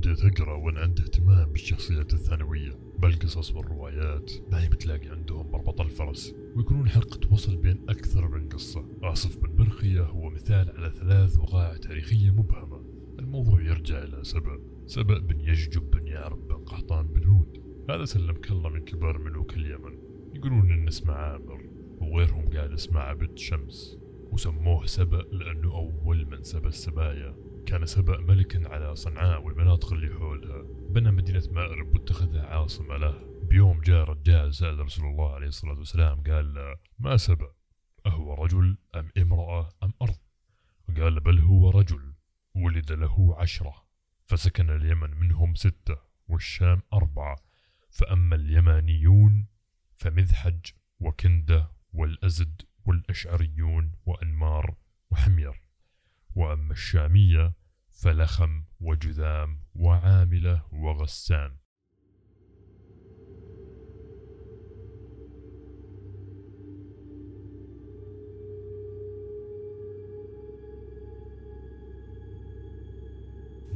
وبديت أقرأ وأنا عندي اهتمام بالشخصيات الثانوية بالقصص والروايات. دايم تلاقي عندهم مربط الفرس ويكونون حلقة وصل بين أكثر من قصة. آصف بن برخية هو مثال على ثلاث وقائع تاريخية مبهمة. الموضوع يرجع إلى سبأ. سبأ بن يججب بن يعرب بن قحطان بن هود. هذا سلمك الله من كبار ملوك اليمن. يقولون إن اسمه عامر وغيرهم قال اسمه عبد شمس. وسموه سبأ لأنه أول من سبى السبايا. كان سبأ ملكا على صنعاء والمناطق اللي حولها. بنى مدينة مأرب واتخذها عاصمة له. بيوم جاء رجال سأل رسول الله عليه الصلاة والسلام قال له ما سبأ؟ أهو رجل أم امرأة أم أرض؟ قال بل هو رجل ولد له عشرة فسكن اليمن منهم ستة والشام أربعة فأما اليمانيون فمذحج وكندة والأزد والأشعريون وأنمار وحمير وأما الشامية فلخم وجذام وعاملة وغسان.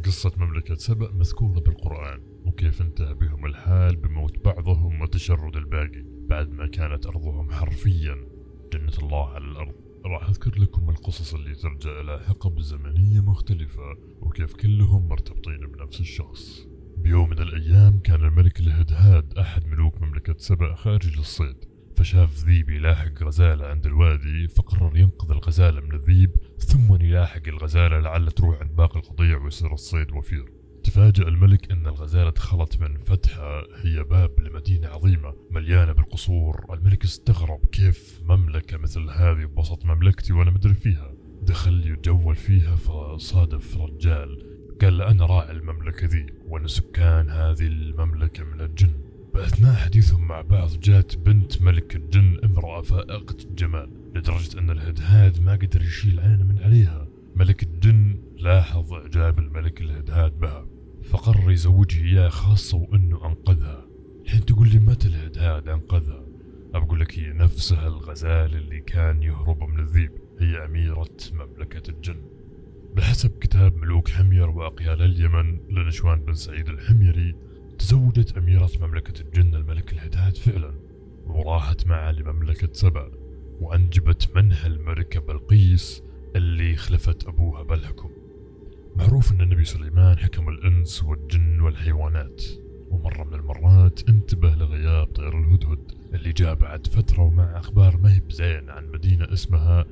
قصة مملكة سبأ مذكورة بالقرآن وكيف انتهى بهم الحال بموت بعضهم وتشرد الباقي بعد ما كانت أرضهم حرفيا جنة الله على الأرض. راح أذكر لكم القصص اللي ترجع إلى حقب زمنية مختلفة وكيف كلهم مرتبطين بنفس الشخص. بيوم من الأيام كان الملك الهدهاد أحد ملوك مملكة سبأ خارج للصيد فشاف ذيب يلاحق غزالة عند الوادي فقرر ينقذ الغزالة من الذيب ثم يلاحق الغزالة لعل تروح عند باقي القطيع ويصير الصيد وفير. تفاجأ الملك أن الغزالة دخلت من فتحة هي باب لمدينة عظيمة مليانة بالقصور. الملك استغرب كيف مملكة مثل هذه بوسط مملكتي وأنا مدري فيها؟ دخل يتجول فيها فصادف رجال. قال له أنا راعي المملكة ذي وأنا سكان هذه المملكة من الجن. بأثناء حديثهم مع بعض جات بنت ملك الجن امرأة فائقة الجمال لدرجة أن الهدهاد ما قدر يشيل عينه من عليها. ملك الجن لاحظ إعجاب الملك الهدهاد بها. فقرر يزوجها. إياه خاصة وإنه أنقذها. الحين تقول لي متى الهدهاد أنقذها؟ أقول لك هي نفسها الغزال اللي كان يهرب من الذيب. هي أميرة مملكة الجن. بحسب كتاب ملوك حمير وأقيال اليمن لنشوان بن سعيد الحميري تزوجت أميرة مملكة الجن الملك الهدهاد فعلا وراحت معه لمملكة سبأ وأنجبت منها الملكة بلقيس اللي خلفت أبوها بالحكم معروف أن النبي سليمان حكم الإنس والجن والحيوانات. ومرة من المرات انتبه لغياب طير الهدهد اللي جاء بعد فترة ومع أخبار ما هي بزين عن مدينة اسمها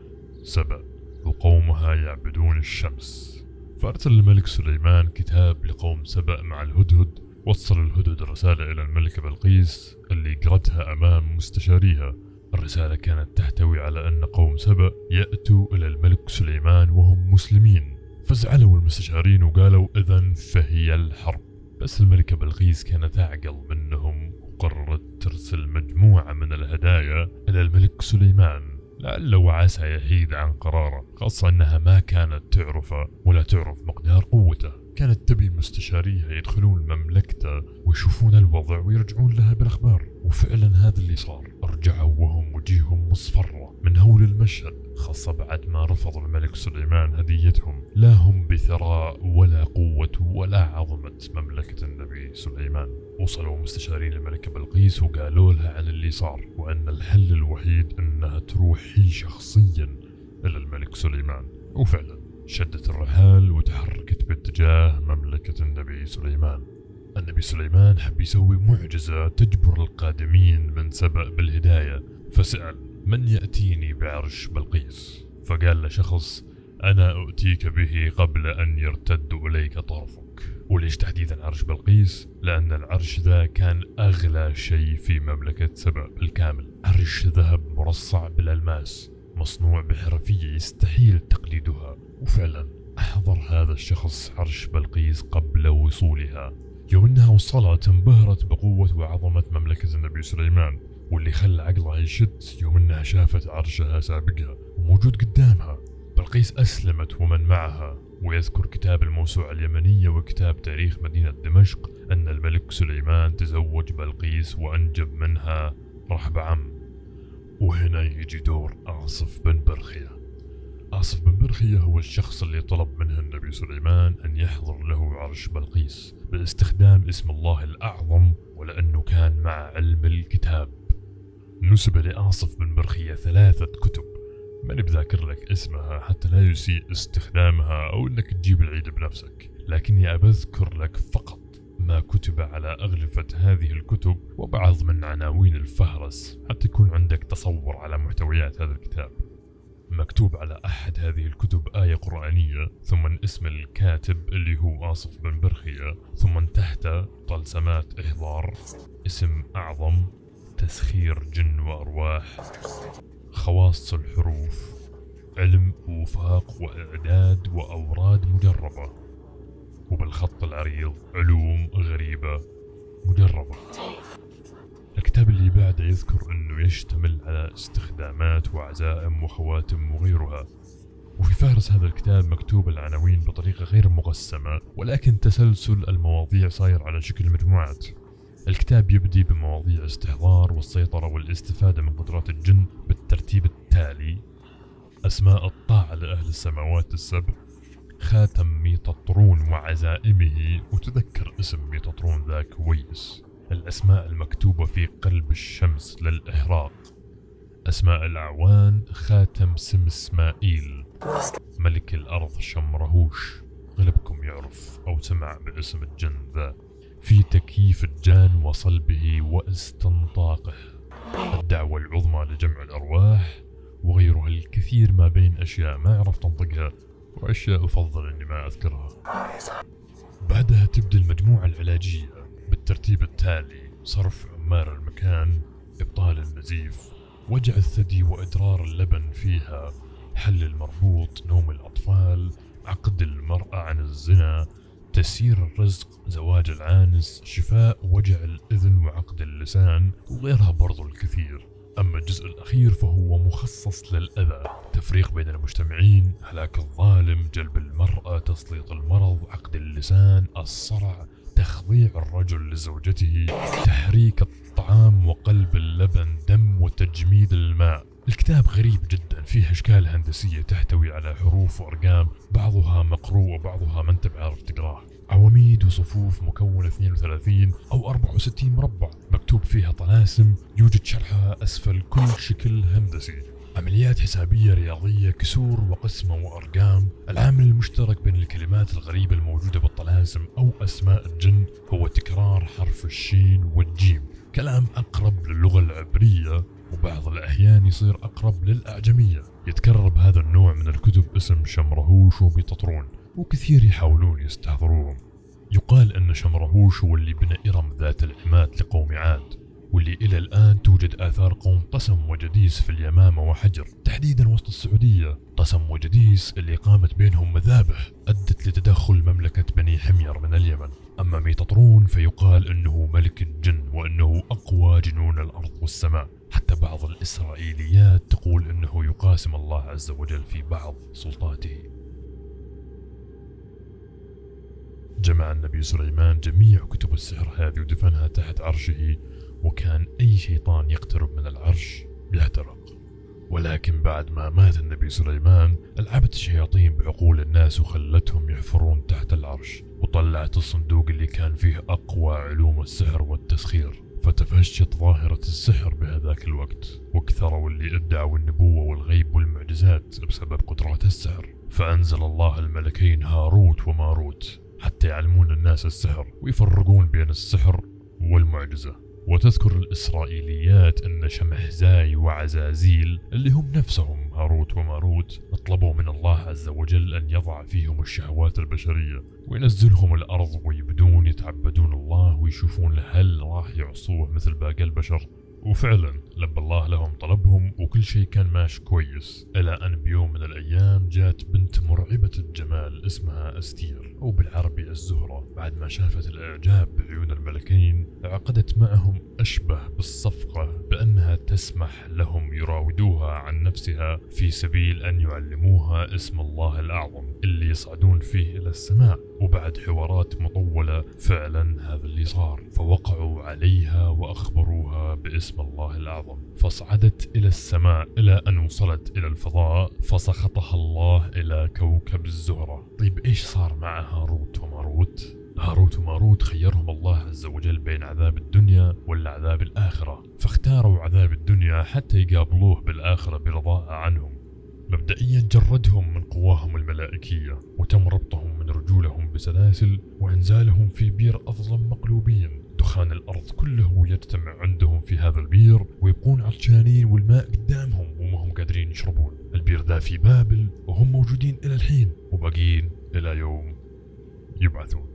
سبأ وقومها يعبدون الشمس. فأرسل الملك سليمان كتاب لقوم سبأ مع الهدهد وصل الهدهد الرسالة إلى الملكة بلقيس اللي قرأتها أمام مستشاريها. الرسالة كانت تحتوي على أن قوم سبأ يأتوا إلى الملك سليمان وهم مسلمين. فزعلوا المستشارين وقالوا إذا فهي الحرب. بس الملكة بلقيس كانت أعقل منهم وقررت ترسل مجموعة من الهدايا إلى الملك سليمان لعل وعسى يحيد عن قراره خاصة أنها ما كانت تعرفه ولا تعرف مقدار قوته. كانت تبي مستشاريها يدخلون مملكته ويشوفون الوضع ويرجعون لها بالأخبار وفعلا هذا اللي صار. رجعوا وهم وجيههم مصفرة من هول المشهد. خاصة بعد ما رفض الملك سليمان هديتهم. لا هم بثراء ولا قوة ولا عظمة مملكة النبي سليمان. وصلوا مستشارين الملكة بلقيس وقالوا لها عن اللي صار وأن الحل الوحيد أنها تروح هي شخصيا إلى الملك سليمان. وفعلا شدت الرحال وتحركت باتجاه مملكة النبي سليمان. النبي سليمان حب يسوي معجزة تجبر القادمين من سبأ بالهداية. فسأل من يأتيني بعرش بلقيس؟ فقال له شخص أنا أؤتيك به قبل أن يرتد إليك طرفك. وليش تحديدا عرش بلقيس؟ لأن العرش ذا كان أغلى شيء في مملكة سبأ بالكامل عرش ذهب مرصع بالألماس مصنوع بحرفية يستحيل تقليدها. وفعلا أحضر هذا الشخص عرش بلقيس قبل وصولها. يوم إنها وصلت انبهرت بقوة وعظمة مملكة النبي سليمان. واللي خلى عقلها يشت يوم إنها شافت عرشها سابقها وموجود قدامها. بلقيس أسلمت ومن معها ويذكر كتاب الموسوعة اليمنية وكتاب تاريخ مدينة دمشق أن الملك سليمان تزوج بلقيس وأنجب منها. رحب عم. وهنا يجي دور آصف بن برخية. آصف بن برخية هو الشخص اللي طلب منه النبي سليمان أن يحضر له عرش بلقيس باستخدام اسم الله الأعظم ولأنه كان مع علم الكتاب. نسب لآصف بن برخية ثلاثة كتب. ماني بذاكر لك اسمها حتى لا يسيء استخدامها أو أنك تجيب العيد بنفسك. لكني أبذكر لك فقط ما كتب على أغلفة هذه الكتب وبعض من عناوين الفهرس حتى يكون عندك تصور على محتويات هذا الكتاب. مكتوب على أحد هذه الكتب آية قرآنية ثم اسم الكاتب اللي هو آصف بن برخية ثم تحته طلسمات إحضار اسم أعظم تسخير جن وأرواح خواص الحروف علم وفاق وإعداد وأوراد مجربة وبالخط العريض علوم غريبة مجربة. الكتاب اللي بعده يذكر أنه يشتمل على استخدامات وعزائم وخواتم وغيرها. وفي فهرس هذا الكتاب مكتوب العناوين بطريقة غير مقسمة ولكن تسلسل المواضيع صاير على شكل مجموعات. الكتاب يبدي بمواضيع استحضار والسيطرة والاستفادة من قدرات الجن بالترتيب التالي. أسماء الطاعة لأهل السماوات السبع. خاتم ميتطرون وعزائمه وتذكر اسم ميتطرون ذا كويس. الأسماء المكتوبة في قلب الشمس للإحراق. أسماء الأعوان خاتم سمسمائيل ملك الأرض شمرهوش. غلبكم يعرف أو سمع باسم الجن ذا في تكييف الجان وصلبه واستنطاقه. الدعوة العظمى لجمع الأرواح وغيرها الكثير ما بين أشياء ما عرفت أنطقها وأشياء أفضل أني ما أذكرها. بعدها تبدأ المجموعة العلاجية بالترتيب التالي صرف عمار المكان إبطال النزيف وجع الثدي وإدرار اللبن فيها حل المربوط نوم الأطفال عقد المرأة عن الزنا تسيير الرزق زواج العانس شفاء وجع الإذن وعقد اللسان وغيرها برضو الكثير. أما الجزء الأخير فهو مخصص للأذى. تفريق بين المجتمعين هلاك الظالم جلب المرأة تسليط المرض عقد اللسان الصرع تخضيع الرجل لزوجته تحريك الطعام وقلب اللبن دم وتجميد الماء. الكتاب غريب جدا. فيه أشكال هندسية تحتوي على حروف وأرقام بعضها مقروء وبعضها ما أنت بعرف تقراه عواميد وصفوف مكونة 32 أو 64 مربع. مكتوب فيها طلاسم يوجد شرحها أسفل كل شكل هندسي. عمليات حسابية رياضية كسور وقسمة وأرقام. العامل المشترك بين الكلمات الغريبة الموجودة بالطلاسم أو أسماء الجن هو تكرار حرف الشين والجيم. كلام أقرب للغة العبرية. وبعض الأحيان يصير أقرب للأعجمية. يتكرر بهذا النوع من الكتب اسم شمرهوش وبيتطرون وكثير يحاولون يستحضروهم. يقال أن شمرهوش هو اللي بنى إرم ذات العماد لقوم عاد واللي إلى الآن توجد آثار قوم قسم وجديس في اليمامة وحجر. تحديدا وسط السعودية قسم وجديس اللي قامت بينهم مذابح أدت لتدخل مملكة بني حمير من اليمن. أما ميتطرون فيقال أنه ملك الجن وأنه أقوى جنون الأرض والسماء. حتى بعض الإسرائيليات تقول أنه يقاسم الله عز وجل في بعض سلطاته. جمع النبي سليمان جميع كتب السحر هذه ودفنها تحت عرشه وكان أي شيطان يقترب من العرش يحترق ولكن بعد ما مات النبي سليمان ألعبت الشياطين بعقول الناس وخلتهم يحفرون تحت العرش وطلعت الصندوق اللي كان فيه أقوى علوم السحر والتسخير. فتفشت ظاهرة السحر بهذاك الوقت وكثروا اللي ادعوا النبوة والغيب والمعجزات بسبب قدرات السحر. فأنزل الله الملكين هاروت وماروت حتى يعلمون الناس السحر ويفرقون بين السحر والمعجزة. وتذكر الإسرائيليات أن شمحزاي وعزازيل اللي هم نفسهم هاروت وماروت طلبوا من الله عز وجل أن يضع فيهم الشهوات البشرية وينزلهم الأرض ويبدون يتعبدون الله ويشوفون هل راح يعصوه مثل باقي البشر. وفعلا لبى الله لهم طلبهم وكل شيء كان ماشي كويس. إلى أن بيوم من الأيام جات بنت مرعبة الجمال اسمها أستير أو بالعربي الزهرة. بعد ما شافت الإعجاب بعيون الملكين عقدت معهم أشبه بالصفقة بأنها تسمح لهم يراودوها عن نفسها في سبيل أن يعلموها اسم الله الأعظم اللي يصعدون فيه إلى السماء. وبعد حوارات مطولة فعلا هذا اللي صار. فوقعوا عليها وأخبروها باسم الله الأعظم. فصعدت إلى السماء إلى أن وصلت إلى الفضاء فسخطها الله إلى كوكب الزهرة. طيب إيش صار مع هاروت وماروت؟ هاروت وماروت خيرهم الله عز وجل بين عذاب الدنيا ولا عذاب الآخرة. فاختاروا عذاب الدنيا حتى يقابلوه بالآخرة برضاء عنهم. مبدئيا جردهم من قواهم الملائكية وتم ربطهم من رجولهم بسلاسل وإنزالهم في بير أظلم مقلوبين. دخان الأرض كله يجتمع عندهم في هذا البير ويبقون عطشانين والماء قدامهم وما هم قادرين يشربون. البير ذا في بابل وهم موجودين إلى الحين وباقين إلى يوم يبعثون.